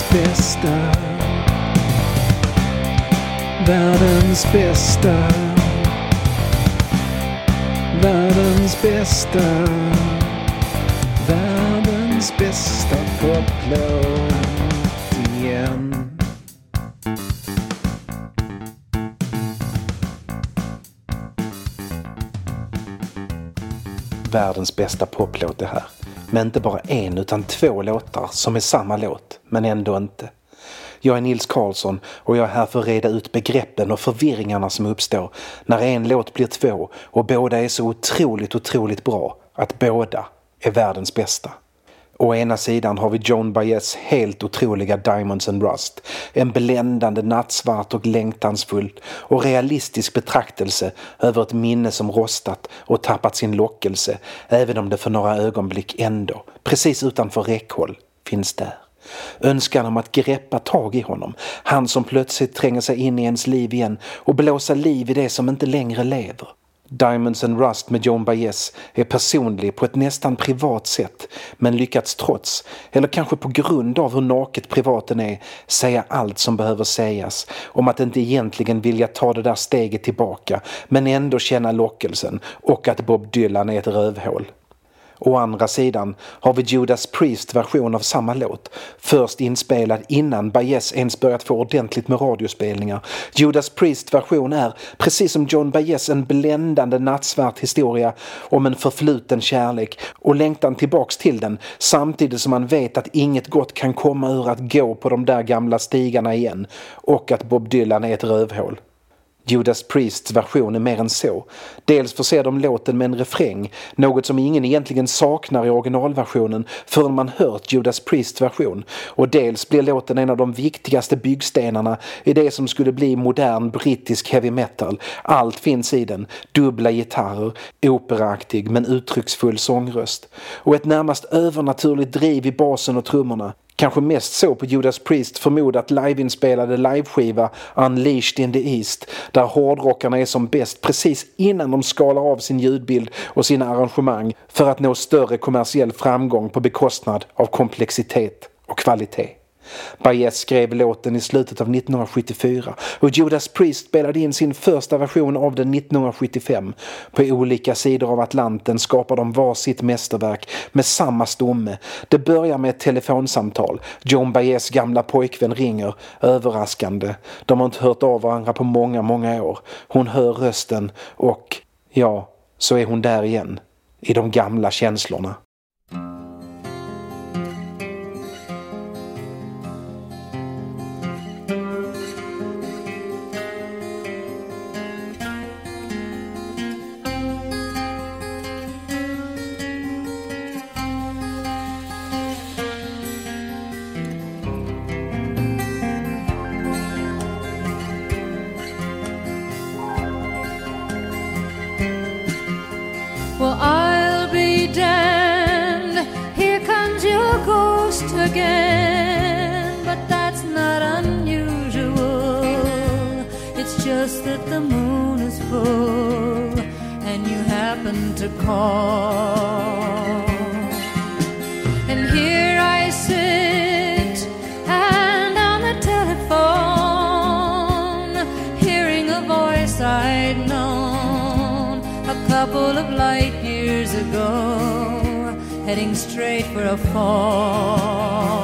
Världens bästa. Världens bästa. Världens bästa. Världens bästa poplåt igen. Världens bästa poplåt det här med inte bara en utan två låtar som är samma låt, men ändå inte. Jag är Nils Karlsson och jag är här för att reda ut begreppen och förvirringarna som uppstår när en låt blir två och båda är så otroligt, otroligt bra att båda är världens bästa. Å ena sidan har vi Joan Baez helt otroliga Diamonds and Rust. En bländande nattsvart och längtansfull och realistisk betraktelse över ett minne som rostat och tappat sin lockelse även om det för några ögonblick ändå, precis utanför räckhåll, finns där. Önskan om att greppa tag i honom, han som plötsligt tränger sig in i ens liv igen och blåsa liv i det som inte längre lever. Diamonds and Rust med Joan Baez är personlig på ett nästan privat sätt men lyckats trots, eller kanske på grund av hur naket privaten är, säga allt som behöver sägas om att inte egentligen vilja ta det där steget tillbaka men ändå känna lockelsen och att Bob Dylan är ett rövhål. Å andra sidan har vi Judas Priest version av samma låt. Först inspelad innan Baez ens börjat få ordentligt med radiospelningar. Judas Priest version är, precis som John Baez, en bländande nattsvart historia om en förfluten kärlek och längtan tillbaks till den samtidigt som man vet att inget gott kan komma ur att gå på de där gamla stigarna igen och att Bob Dylan är ett rövhål. Judas Priests version är mer än så. Dels förser de låten med en refräng, något som ingen egentligen saknar i originalversionen förrän man hört Judas Priests version. Och dels blir låten en av de viktigaste byggstenarna i det som skulle bli modern brittisk heavy metal. Allt finns i den, dubbla gitarrer, operaaktig men uttrycksfull sångröst. Och ett närmast övernaturligt driv i basen och trummorna. Kanske mest så på Judas Priest förmodat liveinspelade liveskiva Unleashed in the East där hårdrockarna är som bäst precis innan de skalar av sin ljudbild och sina arrangemang för att nå större kommersiell framgång på bekostnad av komplexitet och kvalitet. Baez skrev låten i slutet av 1974 och Judas Priest spelade in sin första version av den 1975. På olika sidor av Atlanten skapar de var sitt mästerverk med samma stomme. Det börjar med ett telefonsamtal. John Baez gamla pojkvän ringer, överraskande. De har inte hört av varandra på många, många år. Hon hör rösten och, ja, så är hon där igen. I de gamla känslorna. That the moon is full and you happen to call. And here I sit and on the telephone, hearing a voice I'd known a couple of light years ago, heading straight for a fall.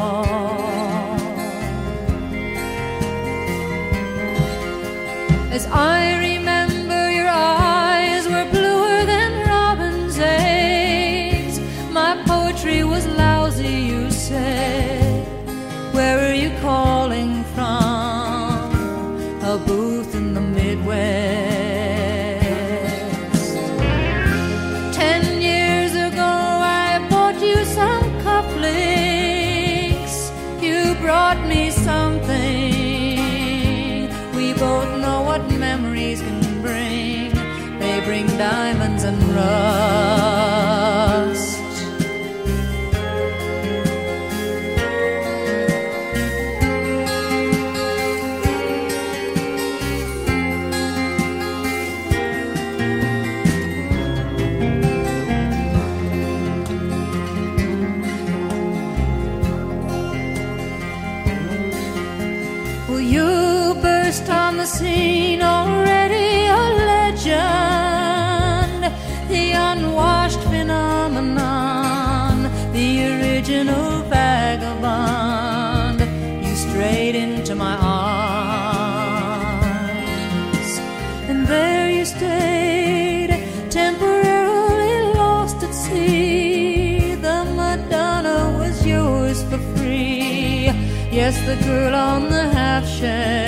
Original vagabond. You strayed into my arms, and there you stayed, temporarily lost at sea. The Madonna was yours for free. Yes, the girl on the half shell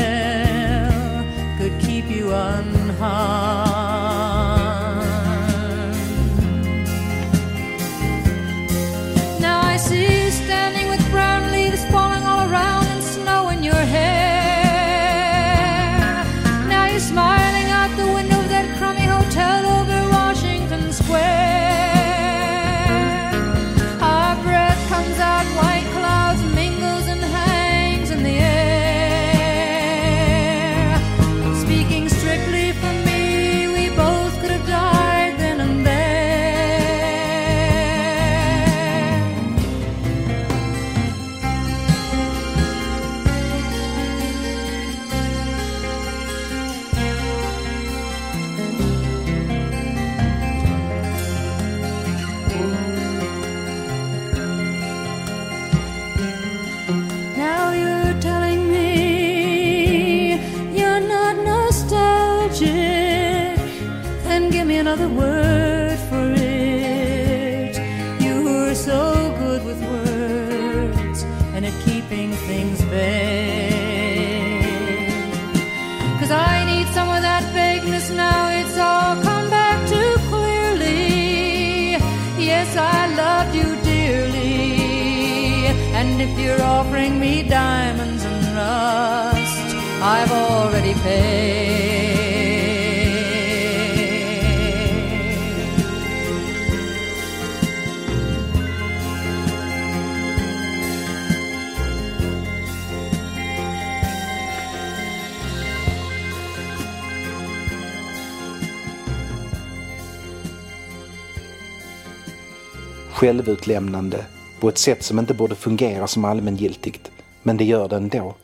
Självutlämnande på ett sätt som inte borde fungera som allmängiltigt. Men det gör det ändå.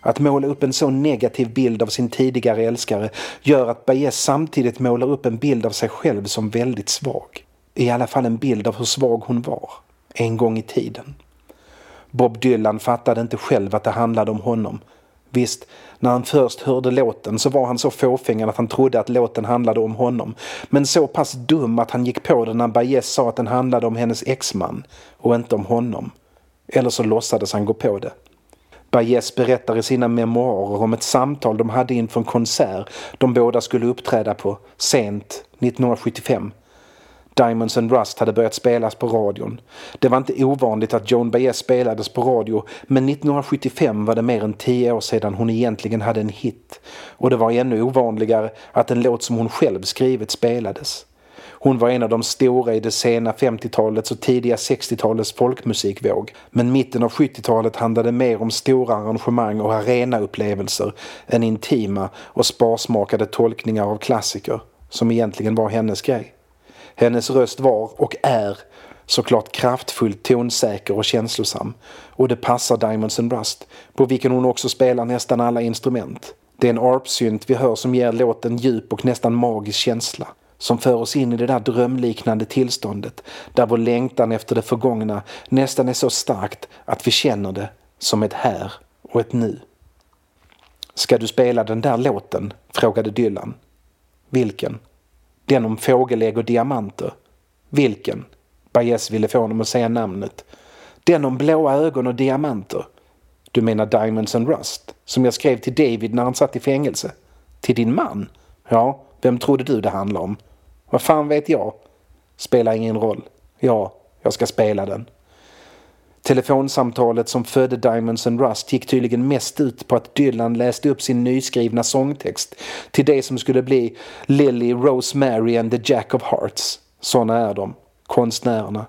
Att måla upp en så negativ bild av sin tidigare älskare gör att Baez samtidigt målar upp en bild av sig själv som väldigt svag. I alla fall en bild av hur svag hon var. En gång i tiden. Bob Dylan fattade inte själv att det handlade om honom. Visst, när han först hörde låten så var han så fåfängad att han trodde att låten handlade om honom. Men så pass dum att han gick på det när Baez sa att den handlade om hennes exman och inte om honom. Eller så låtsades han gå på det. Baez berättar i sina memoarer om ett samtal de hade inför en konsert de båda skulle uppträda på sent 1975. Diamonds and Rust hade börjat spelas på radion. Det var inte ovanligt att Joan Baez spelades på radio men 1975 var det mer än tio år sedan hon egentligen hade en hit. Och det var ännu ovanligare att en låt som hon själv skrivit spelades. Hon var en av de stora i det sena 50-talets och tidiga 60-talets folkmusikvåg. Men mitten av 70-talet handlade mer om stora arrangemang och arenaupplevelser än intima och sparsmakade tolkningar av klassiker, som egentligen var hennes grej. Hennes röst var och är såklart kraftfullt, tonsäker och känslosam. Och det passar Diamonds and Rust, på vilken hon också spelar nästan alla instrument. Det är en arpsynt vi hör som ger låten djup och nästan magisk känsla. Som för oss in i det där drömliknande tillståndet där vår längtan efter det förgångna nästan är så starkt att vi känner det som ett här och ett nu. Ska du spela den där låten? frågade Dylan. Vilken? Den om fågelägg och diamanter. Vilken? Baez ville få honom att säga namnet. Den om blåa ögon och diamanter. Du menar Diamonds and Rust? Som jag skrev till David när han satt i fängelse? Till din man? Ja, vem trodde du det handlade om? Vad fan vet jag? Spelar ingen roll. Ja, jag ska spela den. Telefonsamtalet som födde Diamonds and Rust gick tydligen mest ut på att Dylan läste upp sin nyskrivna sångtext till det som skulle bli Lily, Rosemary and the Jack of Hearts. Såna är de, konstnärerna.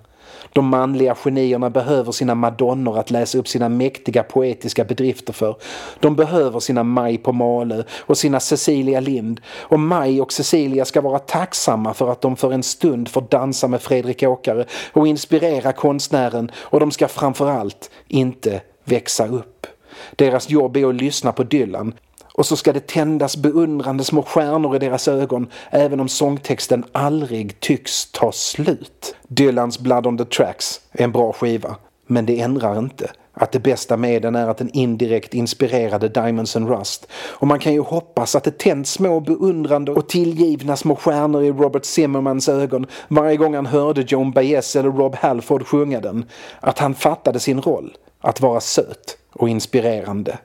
De manliga genierna behöver sina madonnor att läsa upp sina mäktiga poetiska bedrifter för. De behöver sina Maj på Malö och sina Cecilia Lind. Och Maj och Cecilia ska vara tacksamma för att de för en stund får dansa med Fredrik Åkare och inspirera konstnären och de ska framförallt inte växa upp. Deras jobb är att lyssna på Dylan och så ska det tändas beundrande små stjärnor i deras ögon även om sångtexten aldrig tycks ta slut. Dylans Blood on the Tracks är en bra skiva, men det ändrar inte att det bästa med den är att den indirekt inspirerade Diamonds and Rust. Och man kan ju hoppas att det tänds små beundrande och tillgivna små stjärnor i Robert Zimmermans ögon varje gång han hörde Joan Baez eller Rob Halford sjunga den. Att han fattade sin roll, att vara söt och inspirerande.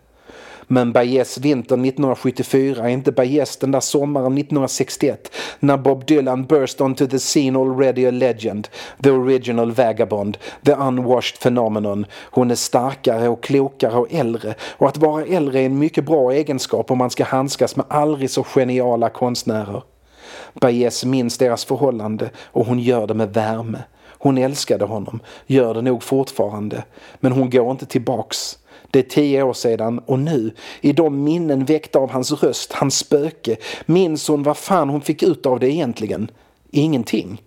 Men Baez vintern 1974 är inte Baez den där sommaren 1961 när Bob Dylan burst onto the scene already a legend, the original vagabond, the unwashed phenomenon. Hon är starkare och klokare och äldre och att vara äldre är en mycket bra egenskap om man ska handskas med aldrig så geniala konstnärer. Baez minns deras förhållande och hon gör det med värme. Hon älskade honom, gör det nog fortfarande, men hon går inte tillbaks. Det är tio år sedan och nu, i de minnen väckta av hans röst, hans spöke, minns hon vad fan hon fick ut av det egentligen? Ingenting.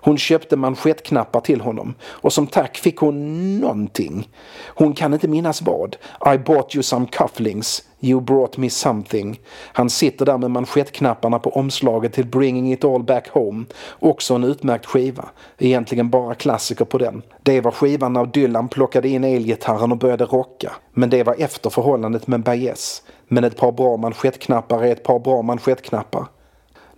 Hon köpte manschettknappar till honom och som tack fick hon någonting. Hon kan inte minnas vad. I bought you some cufflinks. You brought me something. Han sitter där med manschettknapparna på omslaget till Bringing it all back home. Också en utmärkt skiva. Egentligen bara klassiker på den. Det var skivan när Dylan plockade in elgitarren och började rocka. Men det var efter förhållandet med Baez. Men ett par bra manschettknappar är ett par bra manschettknappar.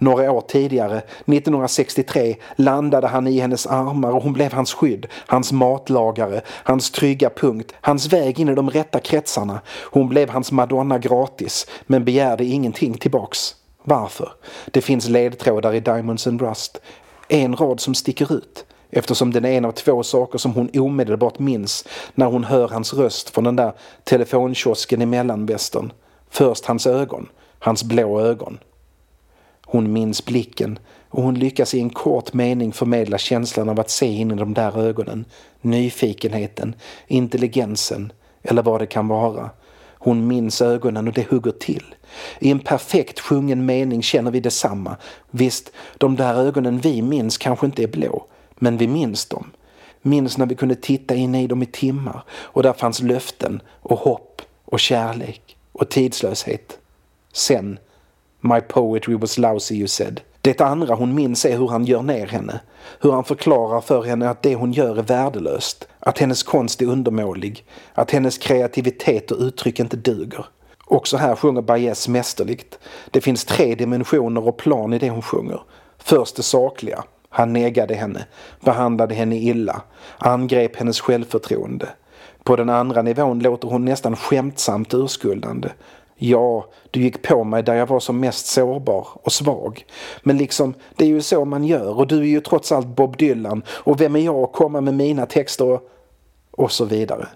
Några år tidigare, 1963, landade han i hennes armar och hon blev hans skydd, hans matlagare, hans trygga punkt, hans väg in i de rätta kretsarna. Hon blev hans Madonna gratis, men begärde ingenting tillbaks. Varför? Det finns ledtrådar i Diamonds and Rust. En rad som sticker ut eftersom den är en av två saker som hon omedelbart minns när hon hör hans röst från den där telefonkiosken i mellanvästern. Först hans ögon, hans blå ögon. Hon minns blicken och hon lyckas i en kort mening förmedla känslan av att se in i de där ögonen. Nyfikenheten, intelligensen eller vad det kan vara. Hon minns ögonen och det hugger till. I en perfekt sjungen mening känner vi detsamma. Visst, de där ögonen vi minns kanske inte är blå, men vi minns dem. Minns när vi kunde titta in i dem i timmar och där fanns löften och hopp och kärlek och tidslöshet. Sen My poetry was lousy you said. Det andra hon minns är hur han gör ner henne. Hur han förklarar för henne att det hon gör är värdelöst. Att hennes konst är undermålig. Att hennes kreativitet och uttryck inte duger. Också här sjunger Baez mästerligt. Det finns tre dimensioner och plan i det hon sjunger. Först det sakliga. Han negade henne, behandlade henne illa, angrep hennes självförtroende. På den andra nivån låter hon nästan skämtsamt urskuldande. Ja, du gick på mig där jag var som mest sårbar och svag. Men liksom, det är ju så man gör och du är ju trots allt Bob Dylan och vem är jag att komma med mina texter och... och så vidare.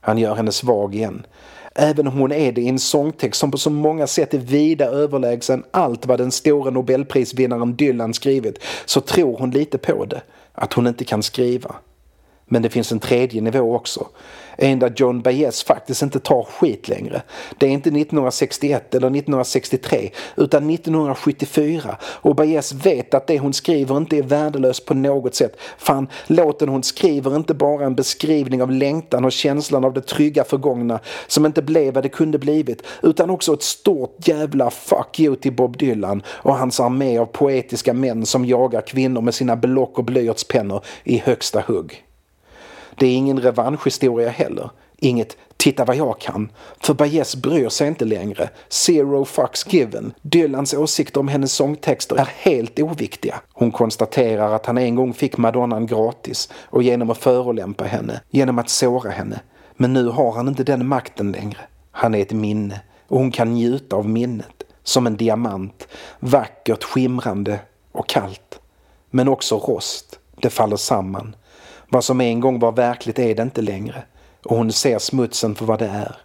Han gör henne svag igen. Även om hon är det i en sångtext som på så många sätt är vida överlägsen allt vad den stora nobelprisvinnaren Dylan skrivit så tror hon lite på det, att hon inte kan skriva. Men det finns en tredje nivå också. En där John Baez faktiskt inte tar skit längre. Det är inte 1961 eller 1963 utan 1974 och Baez vet att det hon skriver inte är värdelöst på något sätt. Fan, låten hon skriver inte bara en beskrivning av längtan och känslan av det trygga förgångna som inte blev vad det kunde blivit utan också ett stort jävla fuck you till Bob Dylan och hans armé av poetiska män som jagar kvinnor med sina block och blyertspennor i högsta hugg. Det är ingen revanschhistoria heller. Inget “titta vad jag kan”. För Baez bryr sig inte längre. Zero fucks given. Dylans åsikter om hennes sångtexter är helt oviktiga. Hon konstaterar att han en gång fick Madonnan gratis och genom att förolämpa henne, genom att såra henne. Men nu har han inte den makten längre. Han är ett minne och hon kan njuta av minnet. Som en diamant. Vackert, skimrande och kallt. Men också rost. Det faller samman. Vad som en gång var verkligt är det inte längre och hon ser smutsen för vad det är.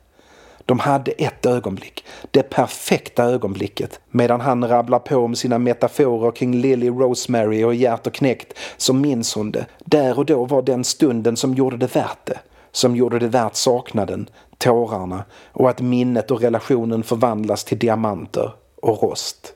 De hade ett ögonblick, det perfekta ögonblicket. Medan han rabblar på om sina metaforer kring Lily Rosemary och Gert och knäckt så minns hon det. Där och då var den stunden som gjorde det värt det. Som gjorde det värt saknaden, tårarna och att minnet och relationen förvandlas till diamanter och rost.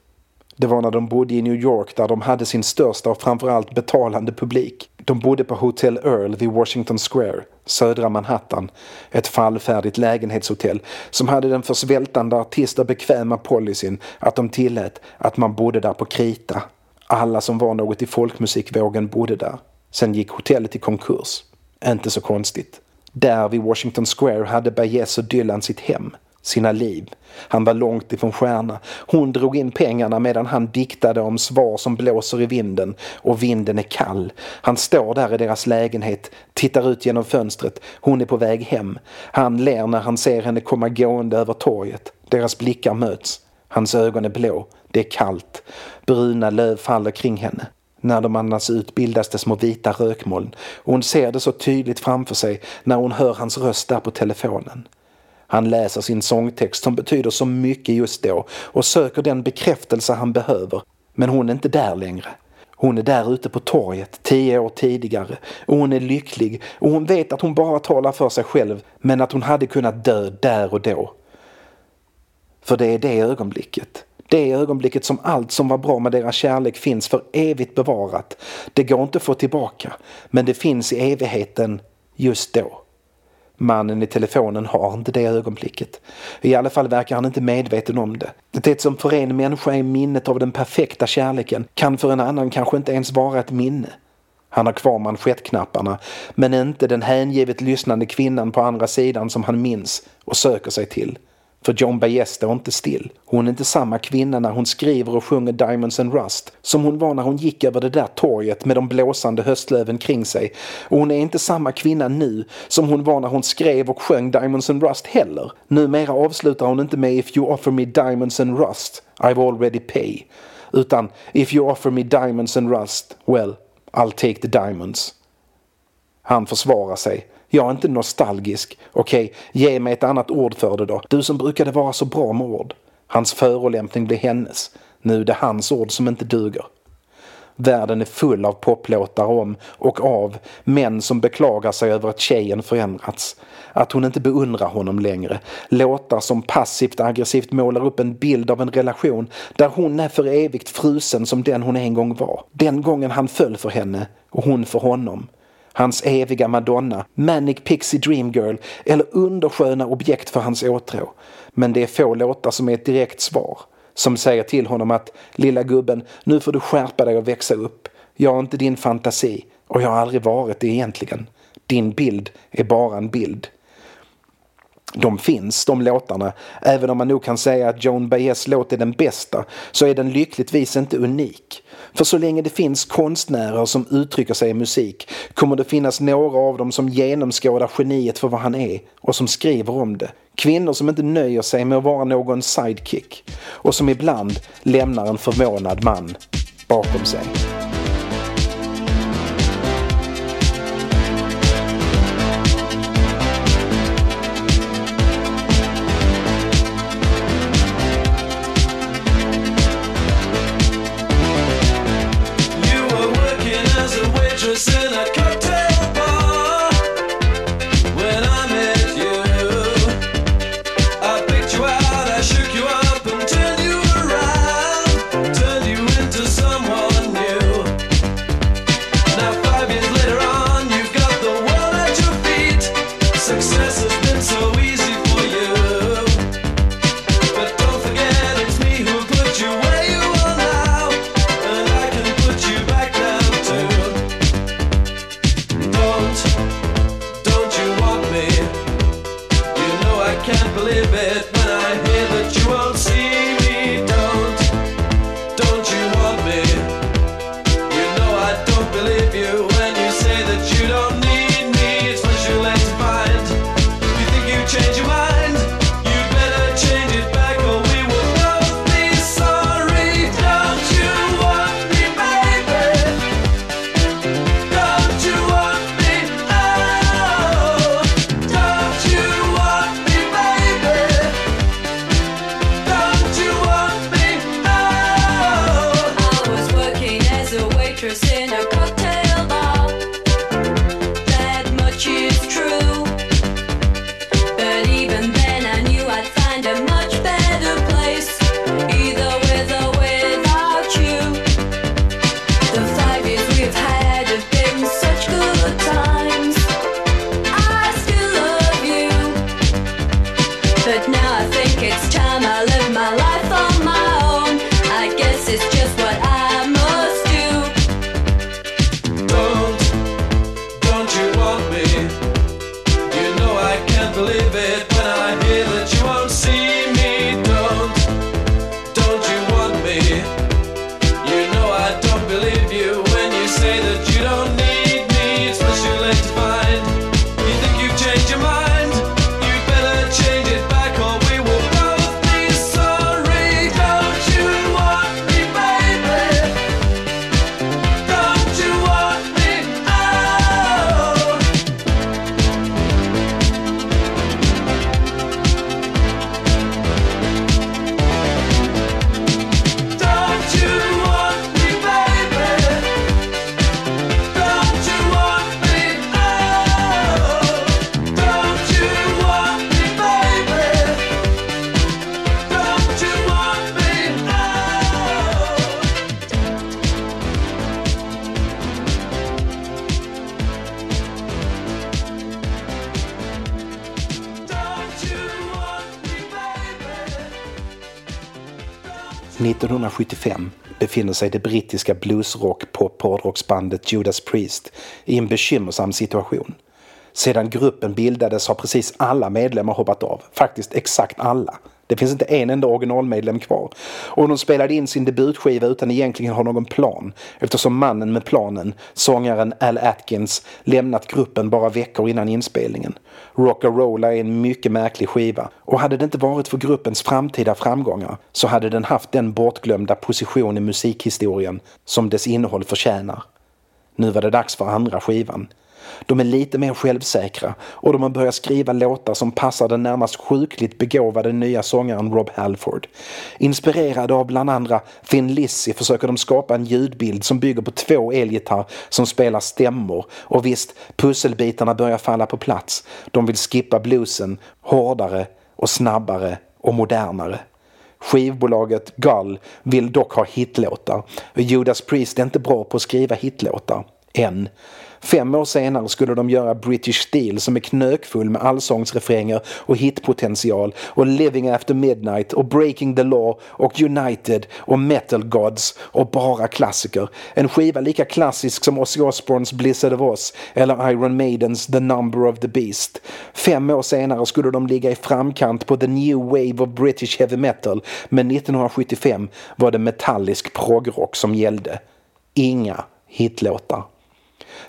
Det var när de bodde i New York där de hade sin största och framförallt betalande publik. De bodde på Hotel Earl vid Washington Square, södra Manhattan. Ett fallfärdigt lägenhetshotell som hade den för svältande artister bekväma policyn att de tillät att man bodde där på krita. Alla som var något i folkmusikvågen bodde där. Sen gick hotellet i konkurs. Inte så konstigt. Där vid Washington Square hade Baez och Dylan sitt hem sina liv. Han var långt ifrån stjärna. Hon drog in pengarna medan han diktade om svar som blåser i vinden och vinden är kall. Han står där i deras lägenhet, tittar ut genom fönstret. Hon är på väg hem. Han ler när han ser henne komma gående över torget. Deras blickar möts. Hans ögon är blå. Det är kallt. Bruna löv faller kring henne. När de andas ut bildas det små vita rökmoln och hon ser det så tydligt framför sig när hon hör hans röst där på telefonen. Han läser sin sångtext som betyder så mycket just då och söker den bekräftelse han behöver. Men hon är inte där längre. Hon är där ute på torget tio år tidigare och hon är lycklig och hon vet att hon bara talar för sig själv men att hon hade kunnat dö där och då. För det är det ögonblicket. Det ögonblicket som allt som var bra med deras kärlek finns för evigt bevarat. Det går inte att få tillbaka men det finns i evigheten just då. Mannen i telefonen har inte det ögonblicket. I alla fall verkar han inte medveten om det. Det som för en människa är minnet av den perfekta kärleken kan för en annan kanske inte ens vara ett minne. Han har kvar manschettknapparna men inte den hängivet lyssnande kvinnan på andra sidan som han minns och söker sig till. För John Baez står inte still. Hon är inte samma kvinna när hon skriver och sjunger Diamonds and Rust som hon var när hon gick över det där torget med de blåsande höstlöven kring sig. Och hon är inte samma kvinna nu som hon var när hon skrev och sjöng Diamonds and Rust heller. Numera avslutar hon inte med If you offer me diamonds and rust, I've already pay. Utan If you offer me diamonds and rust, well, I'll take the diamonds. Han försvarar sig jag är inte nostalgisk. Okej, okay, ge mig ett annat ord för det då. Du som brukade vara så bra med ord. Hans förolämpning blir hennes. Nu är det hans ord som inte duger. Världen är full av poplåtar om och av män som beklagar sig över att tjejen förändrats. Att hon inte beundrar honom längre. Låtar som passivt aggressivt målar upp en bild av en relation där hon är för evigt frusen som den hon en gång var. Den gången han föll för henne och hon för honom hans eviga madonna, Manic Pixie Dream Girl eller undersköna objekt för hans åtrå. Men det är få låtar som är ett direkt svar. Som säger till honom att lilla gubben, nu får du skärpa dig och växa upp. Jag är inte din fantasi och jag har aldrig varit det egentligen. Din bild är bara en bild. De finns, de låtarna. Även om man nog kan säga att Joan Baez låt är den bästa så är den lyckligtvis inte unik. För så länge det finns konstnärer som uttrycker sig i musik kommer det finnas några av dem som genomskådar geniet för vad han är och som skriver om det. Kvinnor som inte nöjer sig med att vara någon sidekick och som ibland lämnar en förvånad man bakom sig. Befinner sig det brittiska bluesrock pop hårdrocksbandet Judas Priest i en bekymmersam situation. Sedan gruppen bildades har precis alla medlemmar hoppat av. Faktiskt exakt alla. Det finns inte en enda originalmedlem kvar. Och de spelade in sin debutskiva utan egentligen ha någon plan eftersom mannen med planen, sångaren Al Atkins, lämnat gruppen bara veckor innan inspelningen. Rock'n'Rolla är en mycket märklig skiva och hade det inte varit för gruppens framtida framgångar så hade den haft den bortglömda position i musikhistorien som dess innehåll förtjänar. Nu var det dags för andra skivan. De är lite mer självsäkra och de har börjat skriva låtar som passar den närmast sjukligt begåvade nya sångaren Rob Halford. Inspirerade av bland andra Thin Lizzy försöker de skapa en ljudbild som bygger på två elgitarr som spelar stämmor och visst, pusselbitarna börjar falla på plats. De vill skippa bluesen hårdare och snabbare och modernare. Skivbolaget Gull vill dock ha hitlåtar. Judas Priest är inte bra på att skriva hitlåtar. Än. Fem år senare skulle de göra British Steel som är knökfull med allsångsrefränger och hitpotential och Living After Midnight och Breaking the Law och United och Metal Gods och bara klassiker. En skiva lika klassisk som Ozzy Osbournes Blizzard of Oz eller Iron Maidens The Number of the Beast. Fem år senare skulle de ligga i framkant på the new wave of British heavy metal men 1975 var det metallisk progrock som gällde. Inga hitlåtar.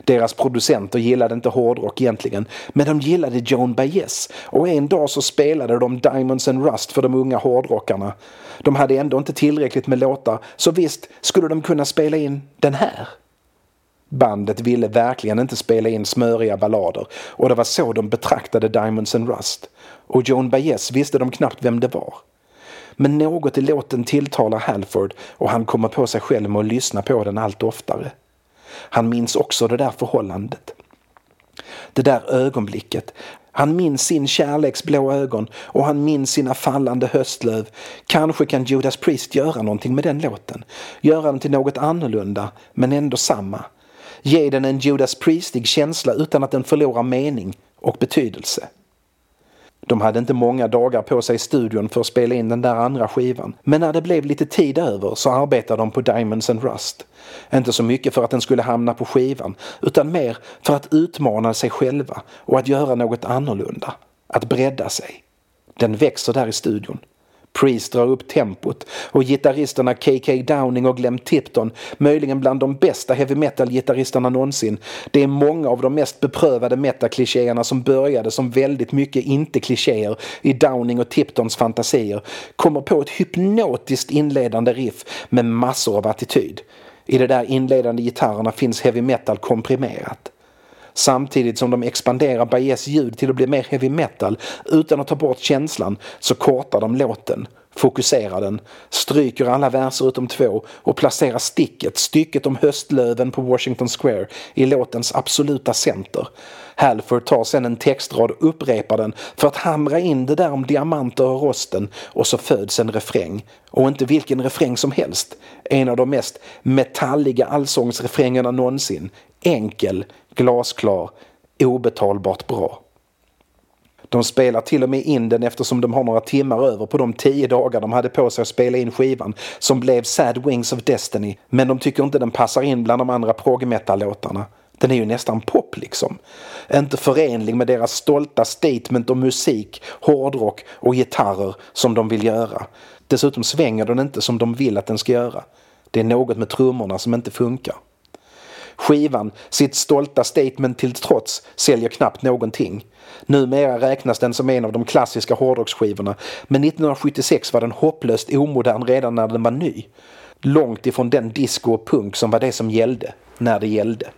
Deras producenter gillade inte hårdrock egentligen, men de gillade Joan Baez och en dag så spelade de Diamonds and Rust för de unga hårdrockarna. De hade ändå inte tillräckligt med låtar, så visst skulle de kunna spela in den här. Bandet ville verkligen inte spela in smöriga ballader och det var så de betraktade Diamonds and Rust. Och Joan Baez visste de knappt vem det var. Men något i låten tilltalar Halford och han kommer på sig själv med att lyssna på den allt oftare. Han minns också det där förhållandet. Det där ögonblicket. Han minns sin kärleks blå ögon och han minns sina fallande höstlöv. Kanske kan Judas Priest göra någonting med den låten. Göra den till något annorlunda, men ändå samma. Ge den en Judas Priestig känsla utan att den förlorar mening och betydelse. De hade inte många dagar på sig i studion för att spela in den där andra skivan. Men när det blev lite tid över så arbetade de på Diamonds and Rust. Inte så mycket för att den skulle hamna på skivan, utan mer för att utmana sig själva och att göra något annorlunda. Att bredda sig. Den växer där i studion. Priest drar upp tempot och gitarristerna KK Downing och Glenn Tipton, möjligen bland de bästa heavy metal-gitarristerna någonsin. Det är många av de mest beprövade metaklichéerna som började som väldigt mycket inte-klichéer i Downing och Tiptons fantasier, kommer på ett hypnotiskt inledande riff med massor av attityd. I de där inledande gitarrerna finns heavy metal komprimerat. Samtidigt som de expanderar Baez ljud till att bli mer heavy metal utan att ta bort känslan så kortar de låten, fokuserar den, stryker alla verser utom två och placerar sticket, stycket om höstlöven på Washington Square, i låtens absoluta center. Halford tar sedan en textrad och upprepar den för att hamra in det där om diamanter och rosten och så föds en refräng. Och inte vilken refräng som helst. En av de mest metalliga allsångsrefrängerna någonsin. Enkel, glasklar, obetalbart bra. De spelar till och med in den eftersom de har några timmar över på de tio dagar de hade på sig att spela in skivan som blev Sad Wings of Destiny men de tycker inte den passar in bland de andra prog-metal-låtarna. Den är ju nästan pop liksom. Inte förenlig med deras stolta statement om musik, hårdrock och gitarrer som de vill göra. Dessutom svänger den inte som de vill att den ska göra. Det är något med trummorna som inte funkar. Skivan, sitt stolta statement till trots, säljer knappt någonting. Numera räknas den som en av de klassiska hårdrocksskivorna men 1976 var den hopplöst omodern redan när den var ny. Långt ifrån den disco och punk som var det som gällde, när det gällde.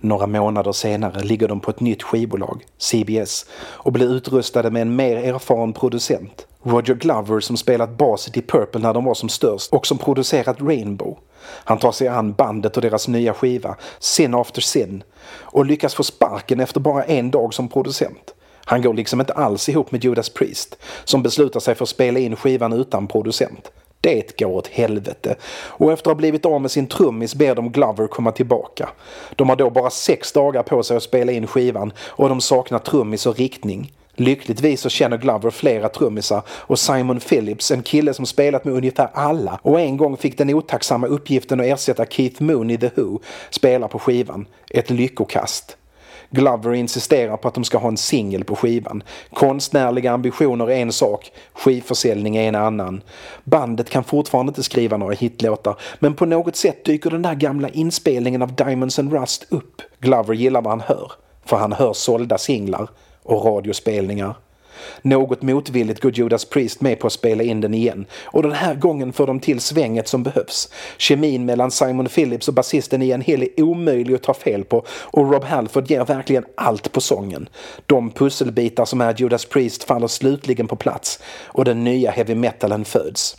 Några månader senare ligger de på ett nytt skivbolag, CBS, och blir utrustade med en mer erfaren producent. Roger Glover som spelat bas i Deep Purple när de var som störst och som producerat Rainbow. Han tar sig an bandet och deras nya skiva, Sin After Sin, och lyckas få sparken efter bara en dag som producent. Han går liksom inte alls ihop med Judas Priest, som beslutar sig för att spela in skivan utan producent. Det går åt helvete. Och efter att ha blivit av med sin trummis ber de Glover komma tillbaka. De har då bara sex dagar på sig att spela in skivan och de saknar trummis och riktning. Lyckligtvis så känner Glover flera trummisar och Simon Phillips, en kille som spelat med ungefär alla och en gång fick den otacksamma uppgiften att ersätta Keith Moon i The Who, spelar på skivan. Ett lyckokast. Glover insisterar på att de ska ha en singel på skivan. Konstnärliga ambitioner är en sak, skivförsäljning är en annan. Bandet kan fortfarande inte skriva några hitlåtar men på något sätt dyker den där gamla inspelningen av Diamonds and Rust upp. Glover gillar vad han hör, för han hör sålda singlar och radiospelningar. Något motvilligt går Judas Priest med på att spela in den igen och den här gången får de till svänget som behövs. Kemin mellan Simon Phillips och basisten Ian Hill är omöjlig att ta fel på och Rob Halford ger verkligen allt på sången. De pusselbitar som är Judas Priest faller slutligen på plats och den nya heavy metalen föds.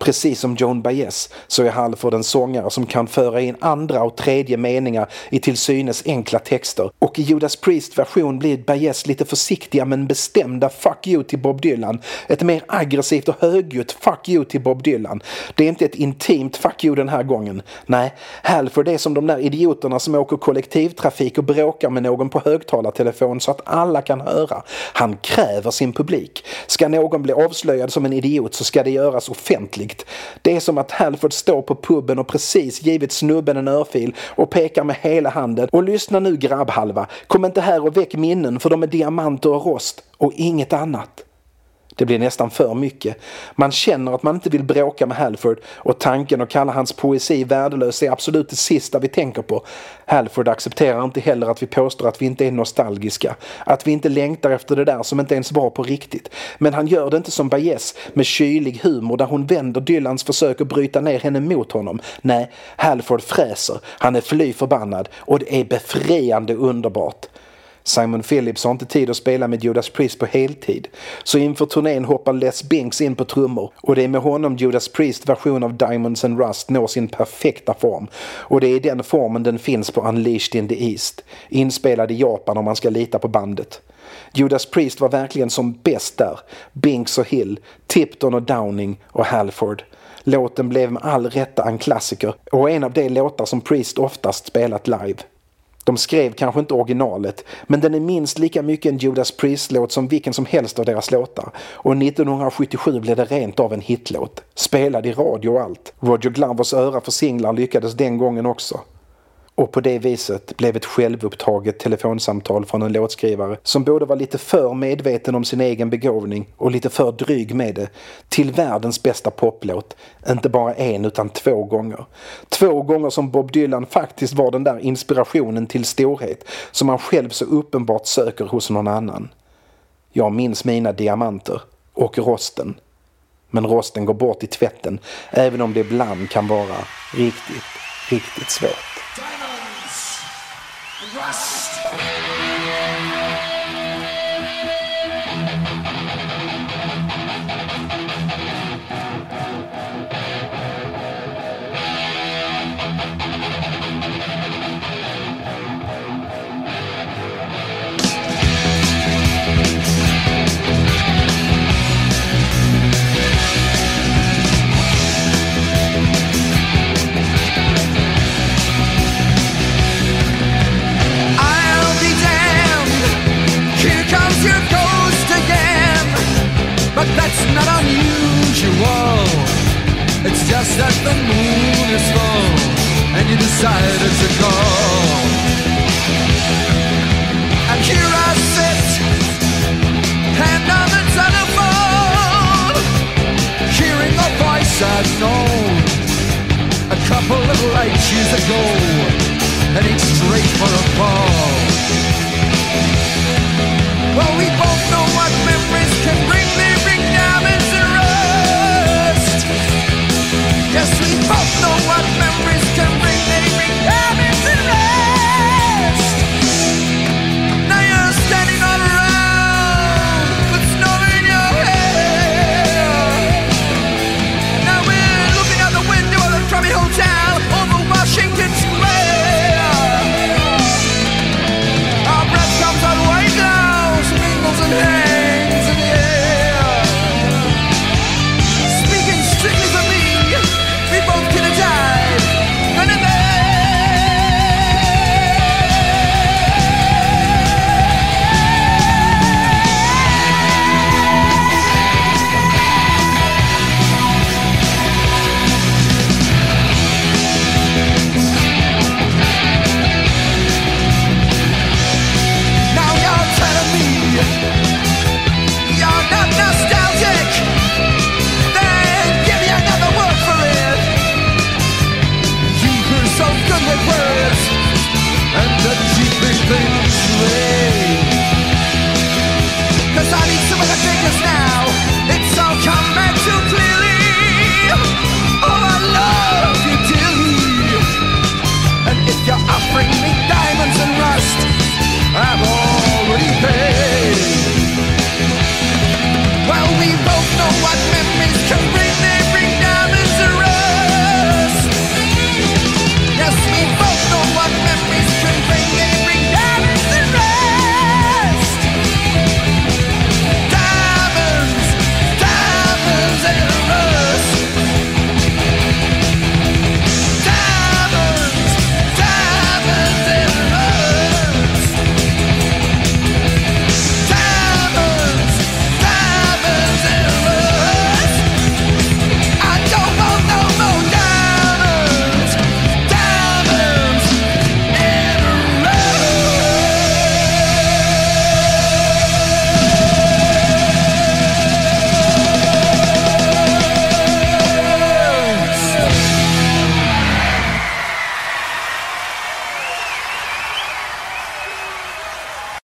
Precis som Joan Baez så är Halford en sångare som kan föra in andra och tredje meningar i till synes enkla texter. Och i Judas Priest version blir Baez lite försiktiga men bestämda fuck you till Bob Dylan. Ett mer aggressivt och högljutt fuck you till Bob Dylan. Det är inte ett intimt fuck you den här gången. Nej, Halford är som de där idioterna som åker kollektivtrafik och bråkar med någon på högtalartelefon så att alla kan höra. Han kräver sin publik. Ska någon bli avslöjad som en idiot så ska det göras offentligt konflikt. Det är som att Halford står på puben och precis givit snubben en örfil och pekar med hela handen. Och lyssna nu grabbhalva, kom inte här och väck minnen för de är diamanter och rost och inget annat. Det blir nästan för mycket. Man känner att man inte vill bråka med Halford och tanken att kalla hans poesi värdelös är absolut det sista vi tänker på. Halford accepterar inte heller att vi påstår att vi inte är nostalgiska. Att vi inte längtar efter det där som inte ens var på riktigt. Men han gör det inte som Baez med kylig humor där hon vänder Dylans försök att bryta ner henne mot honom. Nej, Halford fräser. Han är fly förbannad och det är befriande underbart. Simon Phillips har inte tid att spela med Judas Priest på heltid. Så inför turnén hoppar Les Binks in på trummor och det är med honom Judas Priest version av Diamonds and Rust når sin perfekta form. Och det är i den formen den finns på Unleashed in the East. Inspelad i Japan om man ska lita på bandet. Judas Priest var verkligen som bäst där. Binks och Hill, Tipton och Downing och Halford. Låten blev med all rätta en klassiker och en av de låtar som Priest oftast spelat live. De skrev kanske inte originalet, men den är minst lika mycket en Judas Priest-låt som vilken som helst av deras låtar. Och 1977 blev det rent av en hitlåt. Spelad i radio och allt. Roger Glovers öra för singlar lyckades den gången också. Och på det viset blev ett självupptaget telefonsamtal från en låtskrivare som både var lite för medveten om sin egen begåvning och lite för dryg med det till världens bästa poplåt. Inte bara en utan två gånger. Två gånger som Bob Dylan faktiskt var den där inspirationen till storhet som han själv så uppenbart söker hos någon annan. Jag minns mina diamanter och rosten. Men rosten går bort i tvätten även om det ibland kan vara riktigt, riktigt svårt. Diamonds and the moon is full and you decided to call. And here I sit, hand on the telephone, hearing a voice I've known a couple of light years ago, heading straight for a fall. I've